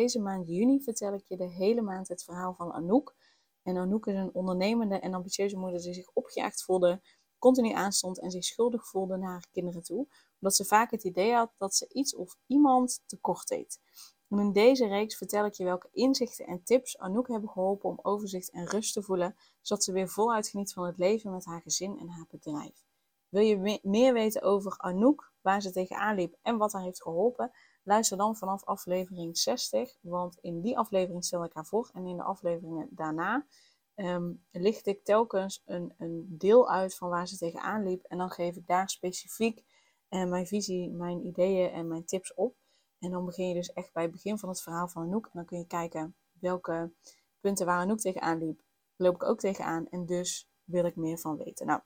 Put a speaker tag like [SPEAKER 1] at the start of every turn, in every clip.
[SPEAKER 1] Deze maand juni vertel ik je de hele maand het verhaal van Anouk. En Anouk is een ondernemende en ambitieuze moeder die zich opgejaagd voelde, continu aanstond en zich schuldig voelde naar haar kinderen toe. Omdat ze vaak het idee had dat ze iets of iemand tekort deed. In deze reeks vertel ik je welke inzichten en tips Anouk hebben geholpen om overzicht en rust te voelen, zodat ze weer voluit geniet van het leven met haar gezin en haar bedrijf. Wil je meer weten over Anouk, waar ze tegenaan liep en wat haar heeft geholpen? Luister dan vanaf aflevering 60, want in die aflevering stel ik haar voor. En in de afleveringen daarna um, licht ik telkens een, een deel uit van waar ze tegenaan liep. En dan geef ik daar specifiek uh, mijn visie, mijn ideeën en mijn tips op. En dan begin je dus echt bij het begin van het verhaal van Anouk. En dan kun je kijken welke punten waar Anouk tegenaan liep, loop ik ook tegenaan. En dus wil ik meer van weten. Nou,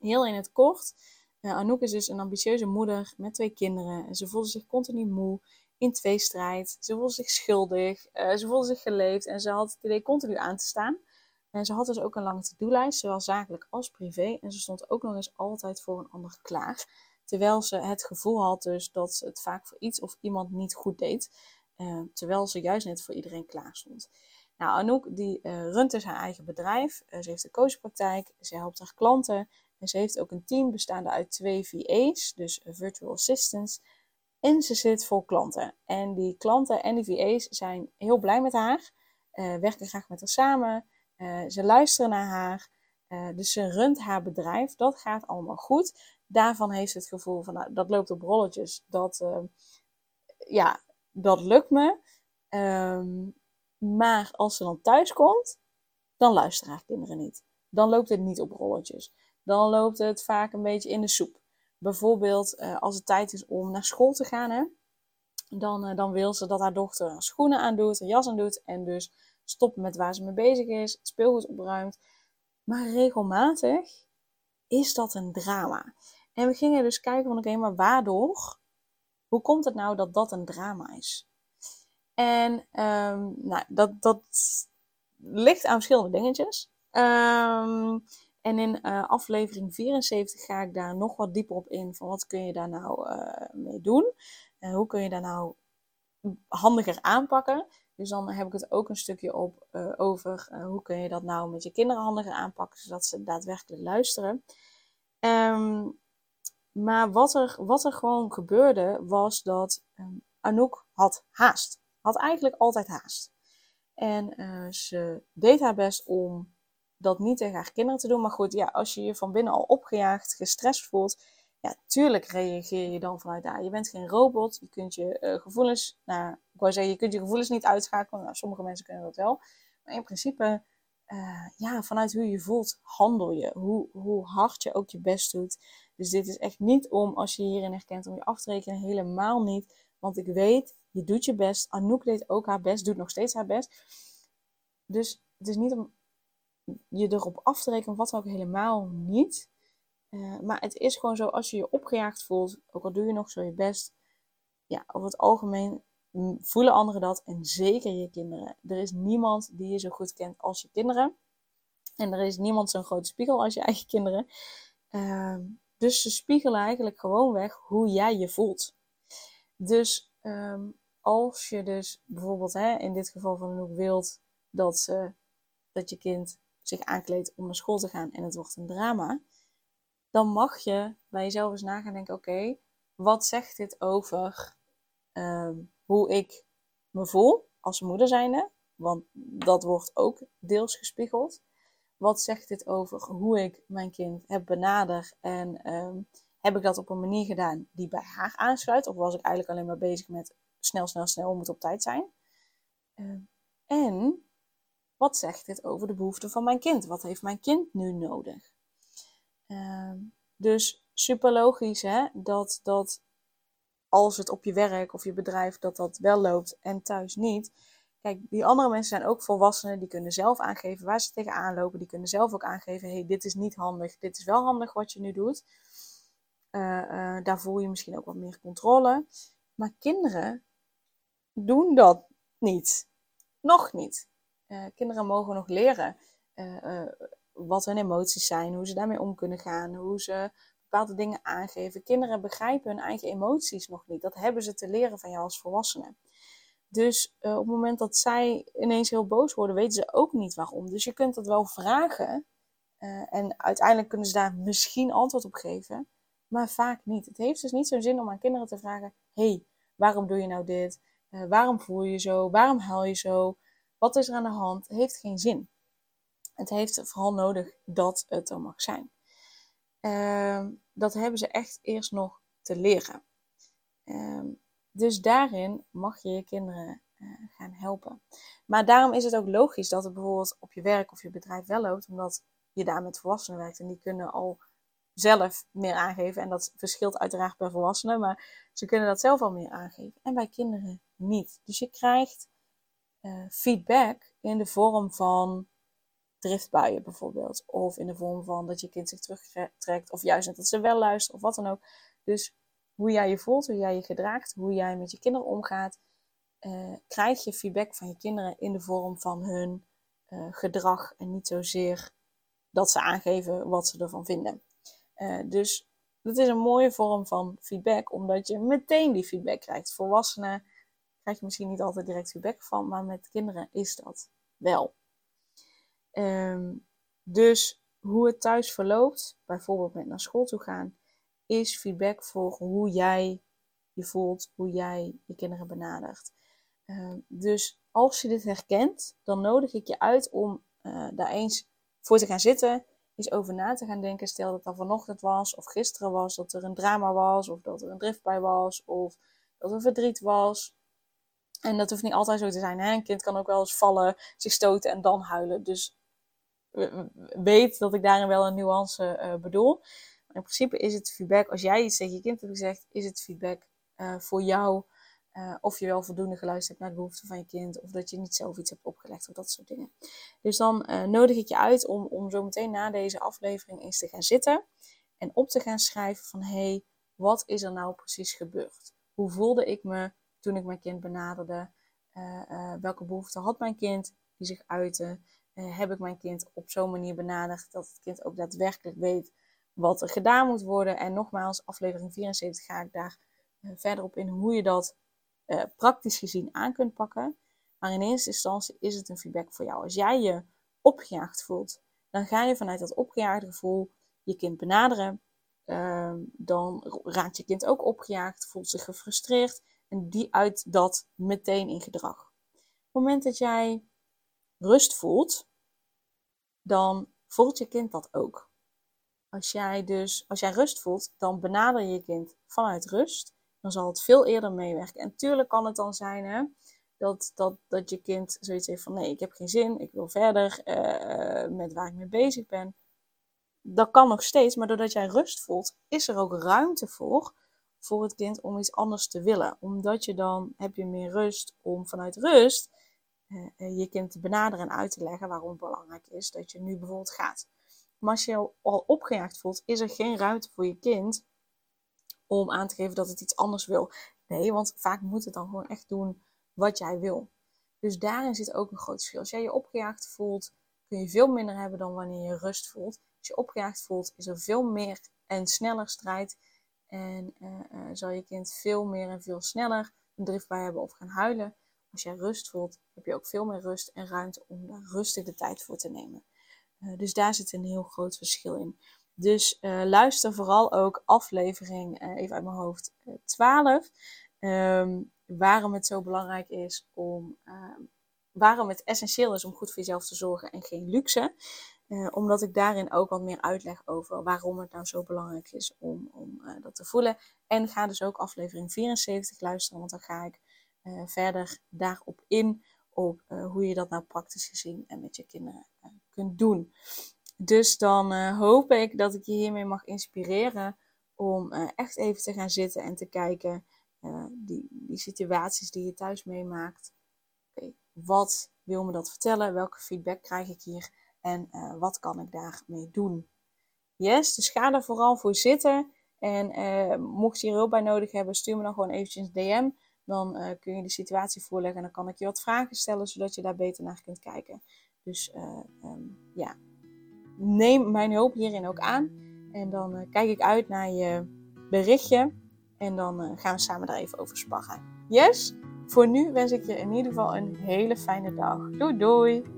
[SPEAKER 1] heel in het kort. Uh, Anouk is dus een ambitieuze moeder met twee kinderen. En ze voelde zich continu moe, in tweestrijd. Ze voelde zich schuldig, uh, ze voelde zich geleefd en ze had het idee continu aan te staan. En ze had dus ook een lange to-do-lijst, zowel zakelijk als privé. En ze stond ook nog eens altijd voor een ander klaar. Terwijl ze het gevoel had dus dat ze het vaak voor iets of iemand niet goed deed. Uh, terwijl ze juist net voor iedereen klaar stond. Nou, Anouk die runt dus haar eigen bedrijf. Ze heeft een coachpraktijk. Ze helpt haar klanten. En ze heeft ook een team bestaande uit twee VA's, dus virtual assistants. En ze zit vol klanten. En die klanten en die VA's zijn heel blij met haar, uh, werken graag met haar samen. Uh, ze luisteren naar haar. Uh, dus ze runt haar bedrijf. Dat gaat allemaal goed. Daarvan heeft ze het gevoel van, nou, dat loopt op rolletjes. Dat, ja, dat lukt me. Um, maar als ze dan thuis komt, dan luisteren haar kinderen niet. Dan loopt het niet op rolletjes dan loopt het vaak een beetje in de soep. Bijvoorbeeld uh, als het tijd is om naar school te gaan, hè, dan, uh, dan wil ze dat haar dochter schoenen aandoet, haar jas aandoet en dus stopt met waar ze mee bezig is, speelgoed opruimt. Maar regelmatig is dat een drama. En we gingen dus kijken van oké, maar waardoor? Hoe komt het nou dat dat een drama is? En um, nou, dat, dat ligt aan verschillende dingetjes. Um, en in uh, aflevering 74 ga ik daar nog wat dieper op in. Van wat kun je daar nou uh, mee doen? Uh, hoe kun je daar nou handiger aanpakken? Dus dan heb ik het ook een stukje op over hoe kun je dat nou met je kinderen handiger aanpakken, zodat ze daadwerkelijk luisteren. Um, maar wat er, wat er gewoon gebeurde, was dat um, Anouk had haast. Had eigenlijk altijd haast. En ze deed haar best om dat niet tegen haar kinderen te doen. Maar goed, ja, als je je van binnen al opgejaagd, gestrest voelt, ja, tuurlijk reageer je dan vanuit daar. Je bent geen robot, je kunt je uh, gevoelens, nou, ik wou zeggen, je kunt je gevoelens niet uitschakelen. Nou, sommige mensen kunnen dat wel. Maar in principe, uh, ja, vanuit hoe je voelt, handel je. Hoe, hoe hard je ook je best doet. Dus dit is echt niet om, als je hierin herkent, om je af te rekenen. Helemaal niet. Want ik weet, je doet je best. Anouk deed ook haar best, doet nog steeds haar best. Dus het is niet om je erop af te rekenen, wat ook helemaal niet. Uh, maar het is gewoon zo, als je je opgejaagd voelt, ook al doe je nog zo je best, ja, over het algemeen voelen anderen dat en zeker je kinderen. Er is niemand die je zo goed kent als je kinderen. En er is niemand zo'n grote spiegel als je eigen kinderen. Uh, dus ze spiegelen eigenlijk gewoon weg hoe jij je voelt. Dus um, als je dus bijvoorbeeld hè, in dit geval van Anouk wilt dat, ze, dat je kind zich aankleedt om naar school te gaan en het wordt een drama, dan mag je bij jezelf eens nagaan denken, oké, wat zegt dit over um, hoe ik me voel als moeder zijnde? Want dat wordt ook deels gespiegeld. Wat zegt dit over hoe ik mijn kind heb benaderd en um, heb ik dat op een manier gedaan die bij haar aansluit? Of was ik eigenlijk alleen maar bezig met snel, snel, snel, moet op tijd zijn? Um, en wat zegt dit over de behoeften van mijn kind? Wat heeft mijn kind nu nodig? Uh, dus super logisch hè, dat, dat als het op je werk of je bedrijf dat dat wel loopt en thuis niet, Kijk, die andere mensen zijn ook volwassenen. Die kunnen zelf aangeven waar ze tegenaan lopen. Die kunnen zelf ook aangeven: hey, dit is niet handig. Dit is wel handig wat je nu doet. Uh, uh, daar voel je misschien ook wat meer controle. Maar kinderen doen dat niet. Nog niet. Uh, kinderen mogen nog leren wat hun emoties zijn, hoe ze daarmee om kunnen gaan, hoe ze bepaalde dingen aangeven. Kinderen begrijpen hun eigen emoties nog niet. Dat hebben ze te leren van jou als volwassene. Dus op het moment dat zij ineens heel boos worden, weten ze ook niet waarom. Dus je kunt dat wel vragen. En uiteindelijk kunnen ze daar misschien antwoord op geven. Maar vaak niet. Het heeft dus niet zo'n zin om aan kinderen te vragen: hey, waarom doe je nou dit? Waarom voel je zo? Waarom huil je zo? Wat is er aan de hand? Heeft geen zin. Het heeft vooral nodig dat het er mag zijn. Ehm, dat hebben ze echt eerst nog te leren. Ehm, dus daarin mag je je kinderen uh, gaan helpen. Maar daarom is het ook logisch dat het bijvoorbeeld op je werk of je bedrijf wel loopt, omdat je daar met volwassenen werkt en die kunnen al zelf meer aangeven. En dat verschilt uiteraard per volwassenen, maar ze kunnen dat zelf al meer aangeven. En bij kinderen niet. Dus je krijgt uh, feedback in de vorm van driftbuien bijvoorbeeld. Of in de vorm van dat je kind zich terugtrekt. Of juist dat ze wel luisteren of wat dan ook. Dus hoe jij je voelt, hoe jij je gedraagt, hoe jij met je kinderen omgaat. Uh, krijg je feedback van je kinderen in de vorm van hun uh, gedrag. En niet zozeer dat ze aangeven wat ze ervan vinden. Dus dat is een mooie vorm van feedback, omdat je meteen die feedback krijgt. Volwassenen krijg je misschien niet altijd direct feedback van, maar met kinderen is dat wel. Um, dus hoe het thuis verloopt, bijvoorbeeld met naar school toe gaan, is feedback voor hoe jij je voelt, hoe jij je kinderen benadert. Um, dus als je dit herkent, dan nodig ik je uit om uh, daar eens voor te gaan zitten, eens over na te gaan denken. Stel dat dat vanochtend was, of gisteren was, dat er een drama was, of dat er een driftbui was, of dat er verdriet was. En dat hoeft niet altijd zo te zijn. Hè? Een kind kan ook wel eens vallen, zich stoten en dan huilen. Dus weet dat ik daarin wel een nuance uh, bedoel. Maar in principe is het feedback, als jij iets tegen je kind hebt gezegd, is het feedback uh, voor jou uh, of je wel voldoende geluisterd hebt naar de behoeften van je kind, of dat je niet zelf iets hebt opgelegd of dat soort dingen. Dus dan nodig ik je uit om, om zo meteen na deze aflevering eens te gaan zitten en op te gaan schrijven van hé, hey, wat is er nou precies gebeurd? Hoe voelde ik me toen ik mijn kind benaderde? welke behoeften had mijn kind die zich uiten? Eh, heb ik mijn kind op zo'n manier benaderd dat het kind ook daadwerkelijk weet wat er gedaan moet worden. En nogmaals, aflevering 74 ga ik daar verder op in hoe je dat praktisch gezien aan kunt pakken. Maar in eerste instantie is het een feedback voor jou. Als jij je opgejaagd voelt, dan ga je vanuit dat opgejaagde gevoel je kind benaderen. Uh, dan raakt je kind ook opgejaagd, voelt zich gefrustreerd en die uit dat meteen in gedrag. Op het moment dat jij rust voelt, dan voelt je kind dat ook. Als jij dus, als jij rust voelt, dan benader je kind vanuit rust. Dan zal het veel eerder meewerken. En tuurlijk kan het dan zijn hè, dat, dat, dat je kind zoiets heeft van nee, ik heb geen zin, ik wil verder uh, met waar ik mee bezig ben. Dat kan nog steeds, maar doordat jij rust voelt, is er ook ruimte voor, voor het kind om iets anders te willen. Omdat je dan heb je meer rust om vanuit rust uh, je kind te benaderen en uit te leggen waarom het belangrijk is dat je nu bijvoorbeeld gaat. Maar als je je al opgejaagd voelt, is er geen ruimte voor je kind om aan te geven dat het iets anders wil. Nee, want vaak moet het dan gewoon echt doen wat jij wil. Dus daarin zit ook een groot verschil. Als jij je opgejaagd voelt, kun je veel minder hebben dan wanneer je rust voelt. Als je opgejaagd voelt, is er veel meer en sneller strijd. En uh, uh, zal je kind veel meer en veel sneller een drift bij hebben of gaan huilen. Als jij rust voelt, heb je ook veel meer rust en ruimte om daar rustig de tijd voor te nemen. Uh, dus daar zit een heel groot verschil in. Dus luister vooral ook aflevering, even uit mijn hoofd, 12. Um, waarom het zo belangrijk is om, ehm, waarom het essentieel is om goed voor jezelf te zorgen en geen luxe. Omdat ik daarin ook wat meer uitleg over waarom het nou zo belangrijk is om, om dat te voelen. En ga dus ook aflevering 74 luisteren, want dan ga ik uh, verder daarop in. Op hoe je dat nou praktisch gezien en met je kinderen kunt doen. Dus dan hoop ik dat ik je hiermee mag inspireren om echt even te gaan zitten en te kijken die, die situaties die je thuis meemaakt. Wat wil me dat vertellen? Welke feedback krijg ik hier? En uh, wat kan ik daarmee doen? Yes, dus ga er vooral voor zitten. En uh, mocht je hier hulp bij nodig hebben, stuur me dan gewoon eventjes een DM. Dan uh, kun je de situatie voorleggen en dan kan ik je wat vragen stellen, zodat je daar beter naar kunt kijken. Dus um, ja, neem mijn hulp hierin ook aan. En dan kijk ik uit naar je berichtje. En dan gaan we samen daar even over sparren. Yes? Voor nu wens ik je in ieder geval een hele fijne dag. Doei doei!